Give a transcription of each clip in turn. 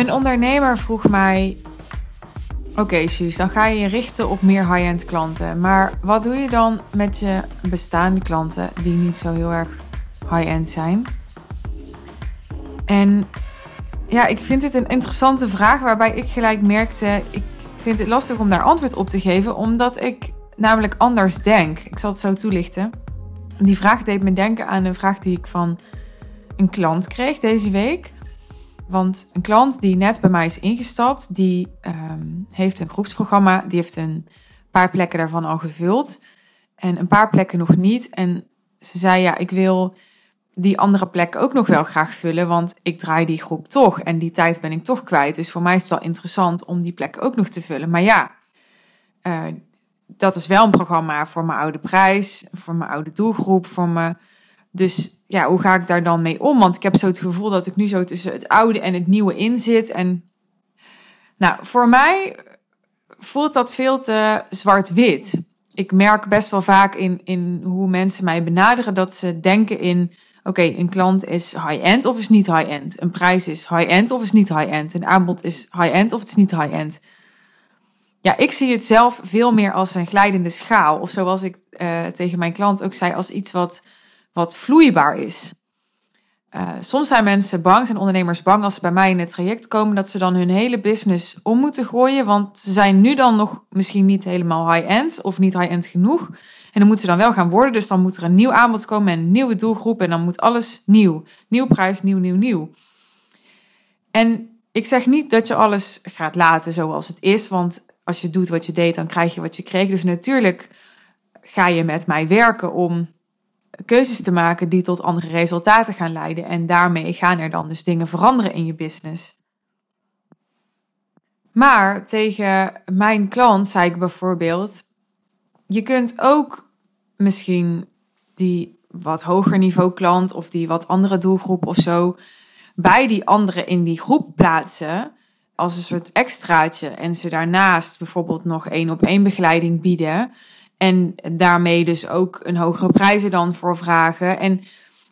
Een ondernemer vroeg mij: Oké, Suus, dan ga je je richten op meer high-end klanten. Maar wat doe je dan met je bestaande klanten die niet zo heel erg high-end zijn? En ja, ik vind dit een interessante vraag waarbij ik gelijk merkte: ik vind het lastig om daar antwoord op te geven, omdat ik namelijk anders denk. Ik zal het zo toelichten. Die vraag deed me denken aan een vraag die ik van een klant kreeg deze week. Want een klant die net bij mij is ingestapt, die ehm, heeft een groepsprogramma. Die heeft een paar plekken daarvan al gevuld. En een paar plekken nog niet. En ze zei, ja, ik wil die andere plekken ook nog wel graag vullen. Want ik draai die groep toch. En die tijd ben ik toch kwijt. Dus voor mij is het wel interessant om die plekken ook nog te vullen. Maar ja, uh, dat is wel een programma voor mijn oude prijs. Voor mijn oude doelgroep. Voor me. Dus ja, hoe ga ik daar dan mee om? Want ik heb zo het gevoel dat ik nu zo tussen het oude en het nieuwe in zit. En nou, voor mij voelt dat veel te zwart-wit. Ik merk best wel vaak in, in hoe mensen mij benaderen dat ze denken in: oké, een klant is high-end of is niet high-end. Een prijs is high-end of is niet high-end. Een aanbod is high-end of het is niet high-end. Ja, ik zie het zelf veel meer als een glijdende schaal. Of zoals ik uh, tegen mijn klant ook zei, als iets wat wat vloeibaar is. Uh, soms zijn mensen bang, zijn ondernemers bang als ze bij mij in het traject komen, dat ze dan hun hele business om moeten gooien. Want ze zijn nu dan nog misschien niet helemaal high-end of niet high-end genoeg. En dan moeten ze dan wel gaan worden. Dus dan moet er een nieuw aanbod komen en een nieuwe doelgroep. En dan moet alles nieuw. Nieuw prijs, nieuw, nieuw, nieuw. En ik zeg niet dat je alles gaat laten zoals het is. Want als je doet wat je deed, dan krijg je wat je kreeg. Dus natuurlijk ga je met mij werken om keuzes te maken die tot andere resultaten gaan leiden. En daarmee gaan er dan dus dingen veranderen in je business. Maar tegen mijn klant zei ik bijvoorbeeld: je kunt ook misschien die wat hoger niveau klant of die wat andere doelgroep of zo bij die andere in die groep plaatsen als een soort extraatje en ze daarnaast bijvoorbeeld nog één op één begeleiding bieden. En daarmee dus ook een hogere prijzen dan voor vragen. En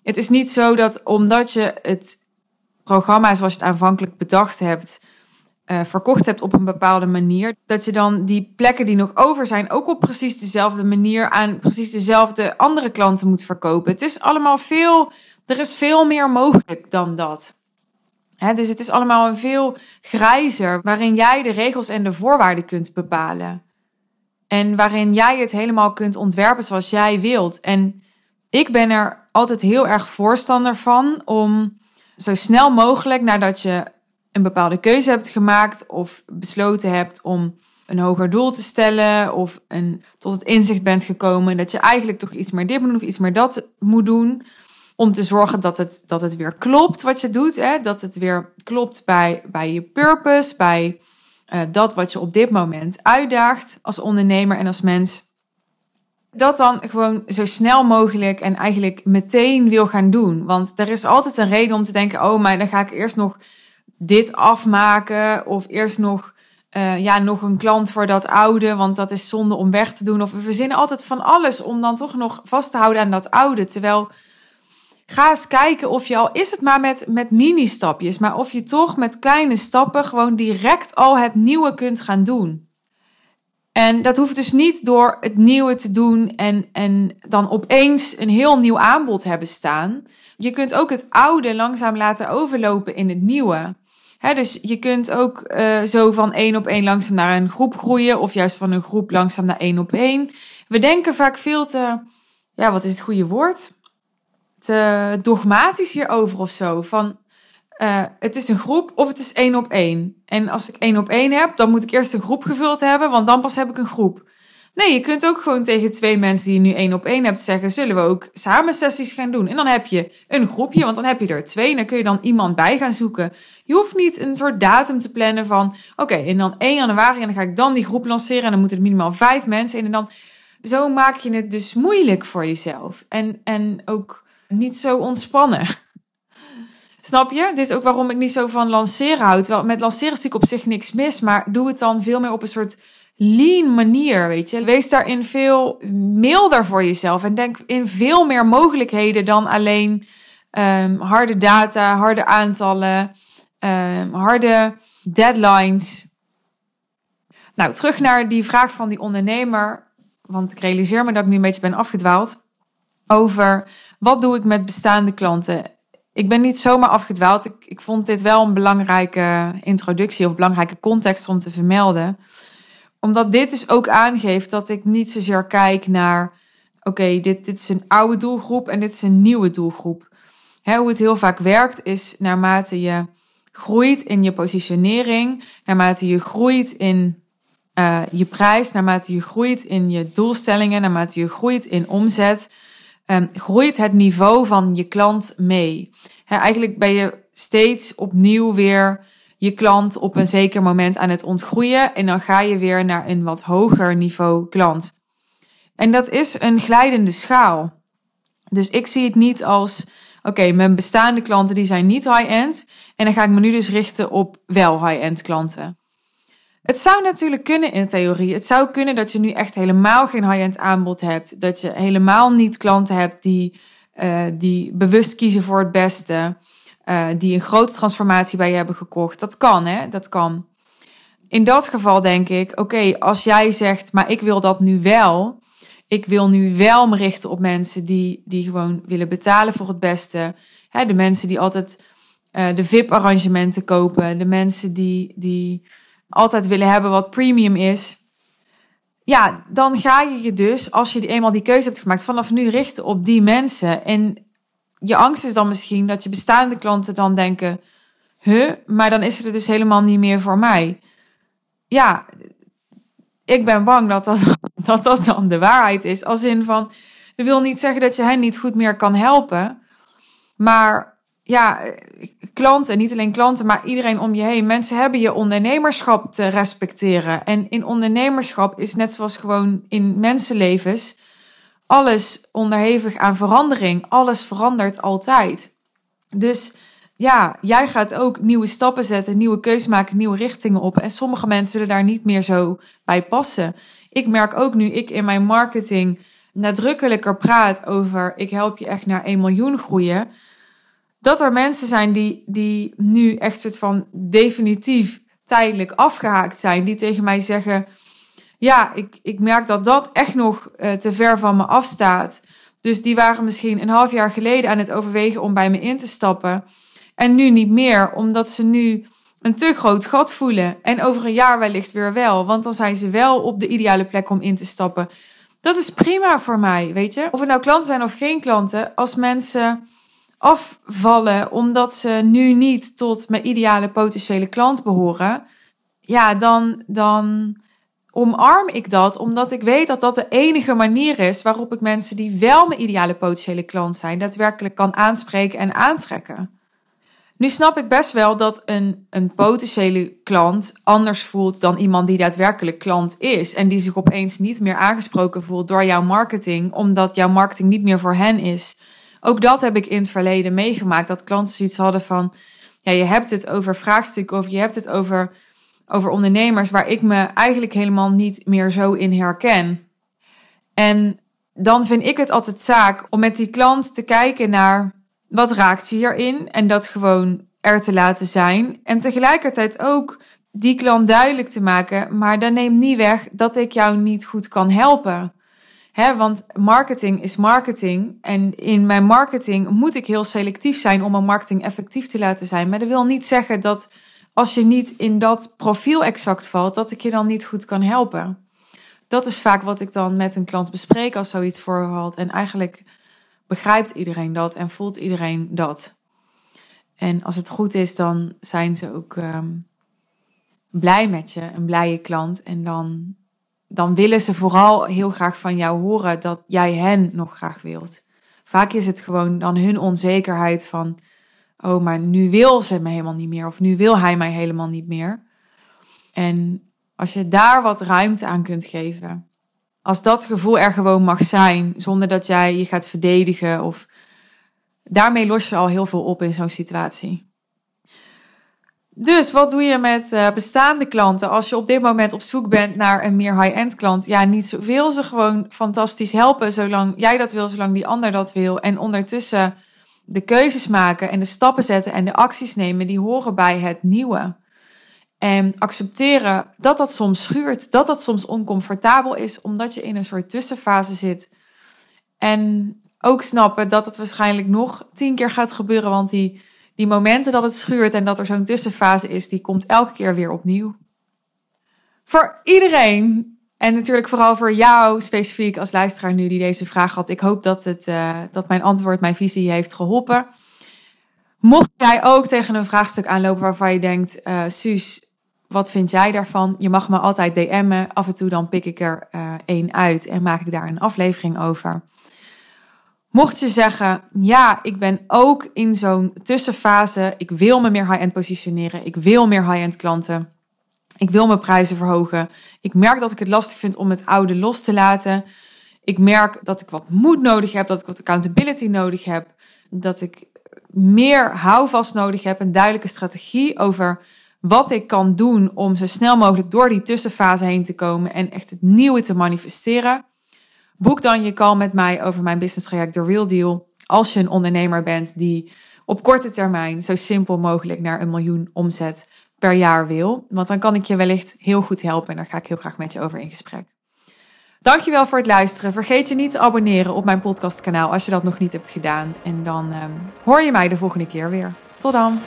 het is niet zo dat omdat je het programma zoals je het aanvankelijk bedacht hebt, uh, verkocht hebt op een bepaalde manier, dat je dan die plekken die nog over zijn ook op precies dezelfde manier aan precies dezelfde andere klanten moet verkopen. Het is allemaal veel, er is veel meer mogelijk dan dat. dus het is allemaal een veel grijzer, waarin jij de regels en de voorwaarden kunt bepalen. En waarin jij het helemaal kunt ontwerpen zoals jij wilt. En ik ben er altijd heel erg voorstander van om zo snel mogelijk nadat je een bepaalde keuze hebt gemaakt of besloten hebt om een hoger doel te stellen of een, tot het inzicht bent gekomen dat je eigenlijk toch iets meer dit moet doen of iets meer dat moet doen. Om te zorgen dat het, dat het weer klopt wat je doet. Hè? Dat het weer klopt bij, bij je purpose, bij uh, dat wat je op dit moment uitdaagt als ondernemer en als mens. Dat dan gewoon zo snel mogelijk en eigenlijk meteen wil gaan doen. Want er is altijd een reden om te denken: oh, maar dan ga ik eerst nog dit afmaken. Of eerst nog, uh, ja, nog een klant voor dat oude, want dat is zonde om weg te doen. Of we verzinnen altijd van alles om dan toch nog vast te houden aan dat oude. Terwijl Ga eens kijken of je al, is het maar met, met mini-stapjes, maar of je toch met kleine stappen gewoon direct al het nieuwe kunt gaan doen. En dat hoeft dus niet door het nieuwe te doen en, en dan opeens een heel nieuw aanbod hebben staan. Je kunt ook het oude langzaam laten overlopen in het nieuwe. dus je kunt ook uh, zo van één op één langzaam naar een groep groeien, of juist van een groep langzaam naar één op één. We denken vaak veel te, ja, wat is het goede woord? Te dogmatisch hierover of zo. Van uh, het is een groep of het is één op één. En als ik één op één heb, dan moet ik eerst een groep gevuld hebben, want dan pas heb ik een groep. Nee, je kunt ook gewoon tegen twee mensen die je nu één op één hebt zeggen: zullen we ook samen sessies gaan doen? En dan heb je een groepje, want dan heb je er twee. En dan kun je dan iemand bij gaan zoeken. Je hoeft niet een soort datum te plannen van: oké, en dan 1 januari en dan ga ik dan die groep lanceren. En dan moeten er minimaal vijf mensen in. En dan zo maak je het dus moeilijk voor jezelf. En, en ook niet zo ontspannen. Snap je? Dit is ook waarom ik niet zo van lanceren houd. Wel, met lanceren is natuurlijk op zich niks mis, maar doe het dan veel meer op een soort lean manier, weet je. Wees daarin veel milder voor jezelf en denk in veel meer mogelijkheden dan alleen um, harde data, harde aantallen. ehm, harde deadlines. Nou, terug naar die vraag van die ondernemer. Want ik realiseer me dat ik nu een beetje ben afgedwaald. Over wat doe ik met bestaande klanten? Ik ben niet zomaar afgedwaald. Ik, ik vond dit wel een belangrijke introductie of belangrijke context om te vermelden. Omdat dit dus ook aangeeft dat ik niet zozeer kijk naar: oké, dit, dit is een oude doelgroep en dit is een nieuwe doelgroep. hoe het heel vaak werkt is naarmate je groeit in je positionering, naarmate je groeit in uh, je prijs, naarmate je groeit in je doelstellingen, naarmate je groeit in omzet, um, groeit het niveau van je klant mee. eigenlijk ben je steeds opnieuw weer je klant op een zeker moment aan het ontgroeien en dan ga je weer naar een wat hoger niveau klant. En dat is een glijdende schaal. Dus ik zie het niet als, oké, mijn bestaande klanten die zijn niet high-end en dan ga ik me nu dus richten op wel high-end klanten. Het zou natuurlijk kunnen in theorie. Het zou kunnen dat je nu echt helemaal geen high-end aanbod hebt. Dat je helemaal niet klanten hebt die, uh, die bewust kiezen voor het beste. Uh, die een grote transformatie bij je hebben gekocht. Dat kan, hè? Dat kan. In dat geval denk ik, oké, als jij zegt, maar ik wil dat nu wel. Ik wil nu wel me richten op mensen die, die gewoon willen betalen voor het beste. Hè, de mensen die altijd uh, de VIP-arrangementen kopen. De mensen die, die altijd willen hebben wat premium is. Ja, dan ga je je dus, als je eenmaal die keuze hebt gemaakt, vanaf nu richten op die mensen. En je angst is dan misschien dat je bestaande klanten dan denken: huh, maar dan is het dus helemaal niet meer voor mij. Ja, ik ben bang dat dat, dat dat dan de waarheid is. Als in van, dat wil niet zeggen dat je hen niet goed meer kan helpen. Maar ja, klanten, niet alleen klanten, maar iedereen om je heen. Mensen hebben je ondernemerschap te respecteren. En in ondernemerschap is net zoals gewoon in mensenlevens alles onderhevig aan verandering. Alles verandert altijd. Dus ja, jij gaat ook nieuwe stappen zetten, nieuwe keuzes maken, nieuwe richtingen op. En sommige mensen zullen daar niet meer zo bij passen. Ik merk ook nu ik in mijn marketing nadrukkelijker praat over ik help je echt naar 1 miljoen groeien dat er mensen zijn die, die nu echt soort van definitief tijdelijk afgehaakt zijn. Die tegen mij zeggen: Ja, ik, ik merk dat dat echt nog uh, te ver van me afstaat. Dus die waren misschien een half jaar geleden aan het overwegen om bij me in te stappen. En nu niet meer, omdat ze nu een te groot gat voelen. En over een jaar wellicht weer wel, want dan zijn ze wel op de ideale plek om in te stappen. Dat is prima voor mij, weet je. Of het nou klanten zijn of geen klanten, als mensen afvallen omdat ze nu niet tot mijn ideale potentiële klant behoren, ja, dan, dan omarm ik dat omdat ik weet dat dat de enige manier is waarop ik mensen die wel mijn ideale potentiële klant zijn, daadwerkelijk kan aanspreken en aantrekken. Nu snap ik best wel dat een, een potentiële klant anders voelt dan iemand die daadwerkelijk klant is. En die zich opeens niet meer aangesproken voelt door jouw marketing, omdat jouw marketing niet meer voor hen is ook dat heb ik in het verleden meegemaakt. Dat klanten zoiets hadden van, ja, je hebt het over vraagstukken of je hebt het over, over ondernemers waar ik me eigenlijk helemaal niet meer zo in herken. En dan vind ik het altijd zaak om met die klant te kijken naar wat raakt je hierin en dat gewoon er te laten zijn. En tegelijkertijd ook die klant duidelijk te maken, maar dat neemt niet weg dat ik jou niet goed kan helpen. Want marketing is marketing. En in mijn marketing moet ik heel selectief zijn om mijn marketing effectief te laten zijn. Maar dat wil niet zeggen dat als je niet in dat profiel exact valt, dat ik je dan niet goed kan helpen. Dat is vaak wat ik dan met een klant bespreek als zoiets voorvalt. En eigenlijk begrijpt iedereen dat en voelt iedereen dat. En als het goed is, dan zijn ze ook um, blij met je, een blije klant. En dan dan willen ze vooral heel graag van jou horen dat jij hen nog graag wilt. Vaak is het gewoon dan hun onzekerheid van, oh, maar nu wil ze me helemaal niet meer of nu wil hij mij helemaal niet meer. En als je daar wat ruimte aan kunt geven, als dat gevoel er gewoon mag zijn, zonder dat jij je gaat verdedigen of daarmee los je al heel veel op in zo'n situatie. Dus wat doe je met uh, bestaande klanten als je op dit moment op zoek bent naar een meer high-end klant? Ja, niet zoveel. Ze gewoon fantastisch helpen zolang jij dat wil, zolang die ander dat wil. En ondertussen de keuzes maken en de stappen zetten en de acties nemen die horen bij het nieuwe. En accepteren dat dat soms schuurt, dat dat soms oncomfortabel is, omdat je in een soort tussenfase zit. En ook snappen dat het waarschijnlijk nog tien keer gaat gebeuren, want die, die momenten dat het schuurt en dat er zo'n tussenfase is, die komt elke keer weer opnieuw. Voor iedereen en natuurlijk vooral voor jou specifiek als luisteraar nu die deze vraag had. Ik hoop dat, het, uh, dat mijn antwoord, mijn visie heeft geholpen. Mocht jij ook tegen een vraagstuk aanlopen waarvan je denkt, uh, Suus, wat vind jij daarvan? Je mag me altijd DM'en. Af en toe dan pik ik er uh, één uit en maak ik daar een aflevering over. Mocht je zeggen, ja, ik ben ook in zo'n tussenfase. Ik wil me meer high-end positioneren. Ik wil meer high-end klanten. Ik wil mijn prijzen verhogen. Ik merk dat ik het lastig vind om het oude los te laten. Ik merk dat ik wat moed nodig heb, dat ik wat accountability nodig heb, dat ik meer houvast nodig heb, een duidelijke strategie over wat ik kan doen om zo snel mogelijk door die tussenfase heen te komen en echt het nieuwe te manifesteren. Boek dan je call met mij over mijn business traject The Real Deal. Als je een ondernemer bent die op korte termijn zo simpel mogelijk naar een miljoen omzet per jaar wil. Want dan kan ik je wellicht heel goed helpen en daar ga ik heel graag met je over in gesprek. Dankjewel voor het luisteren. Vergeet je niet te abonneren op mijn podcastkanaal als je dat nog niet hebt gedaan. En dan um, hoor je mij de volgende keer weer. Tot dan.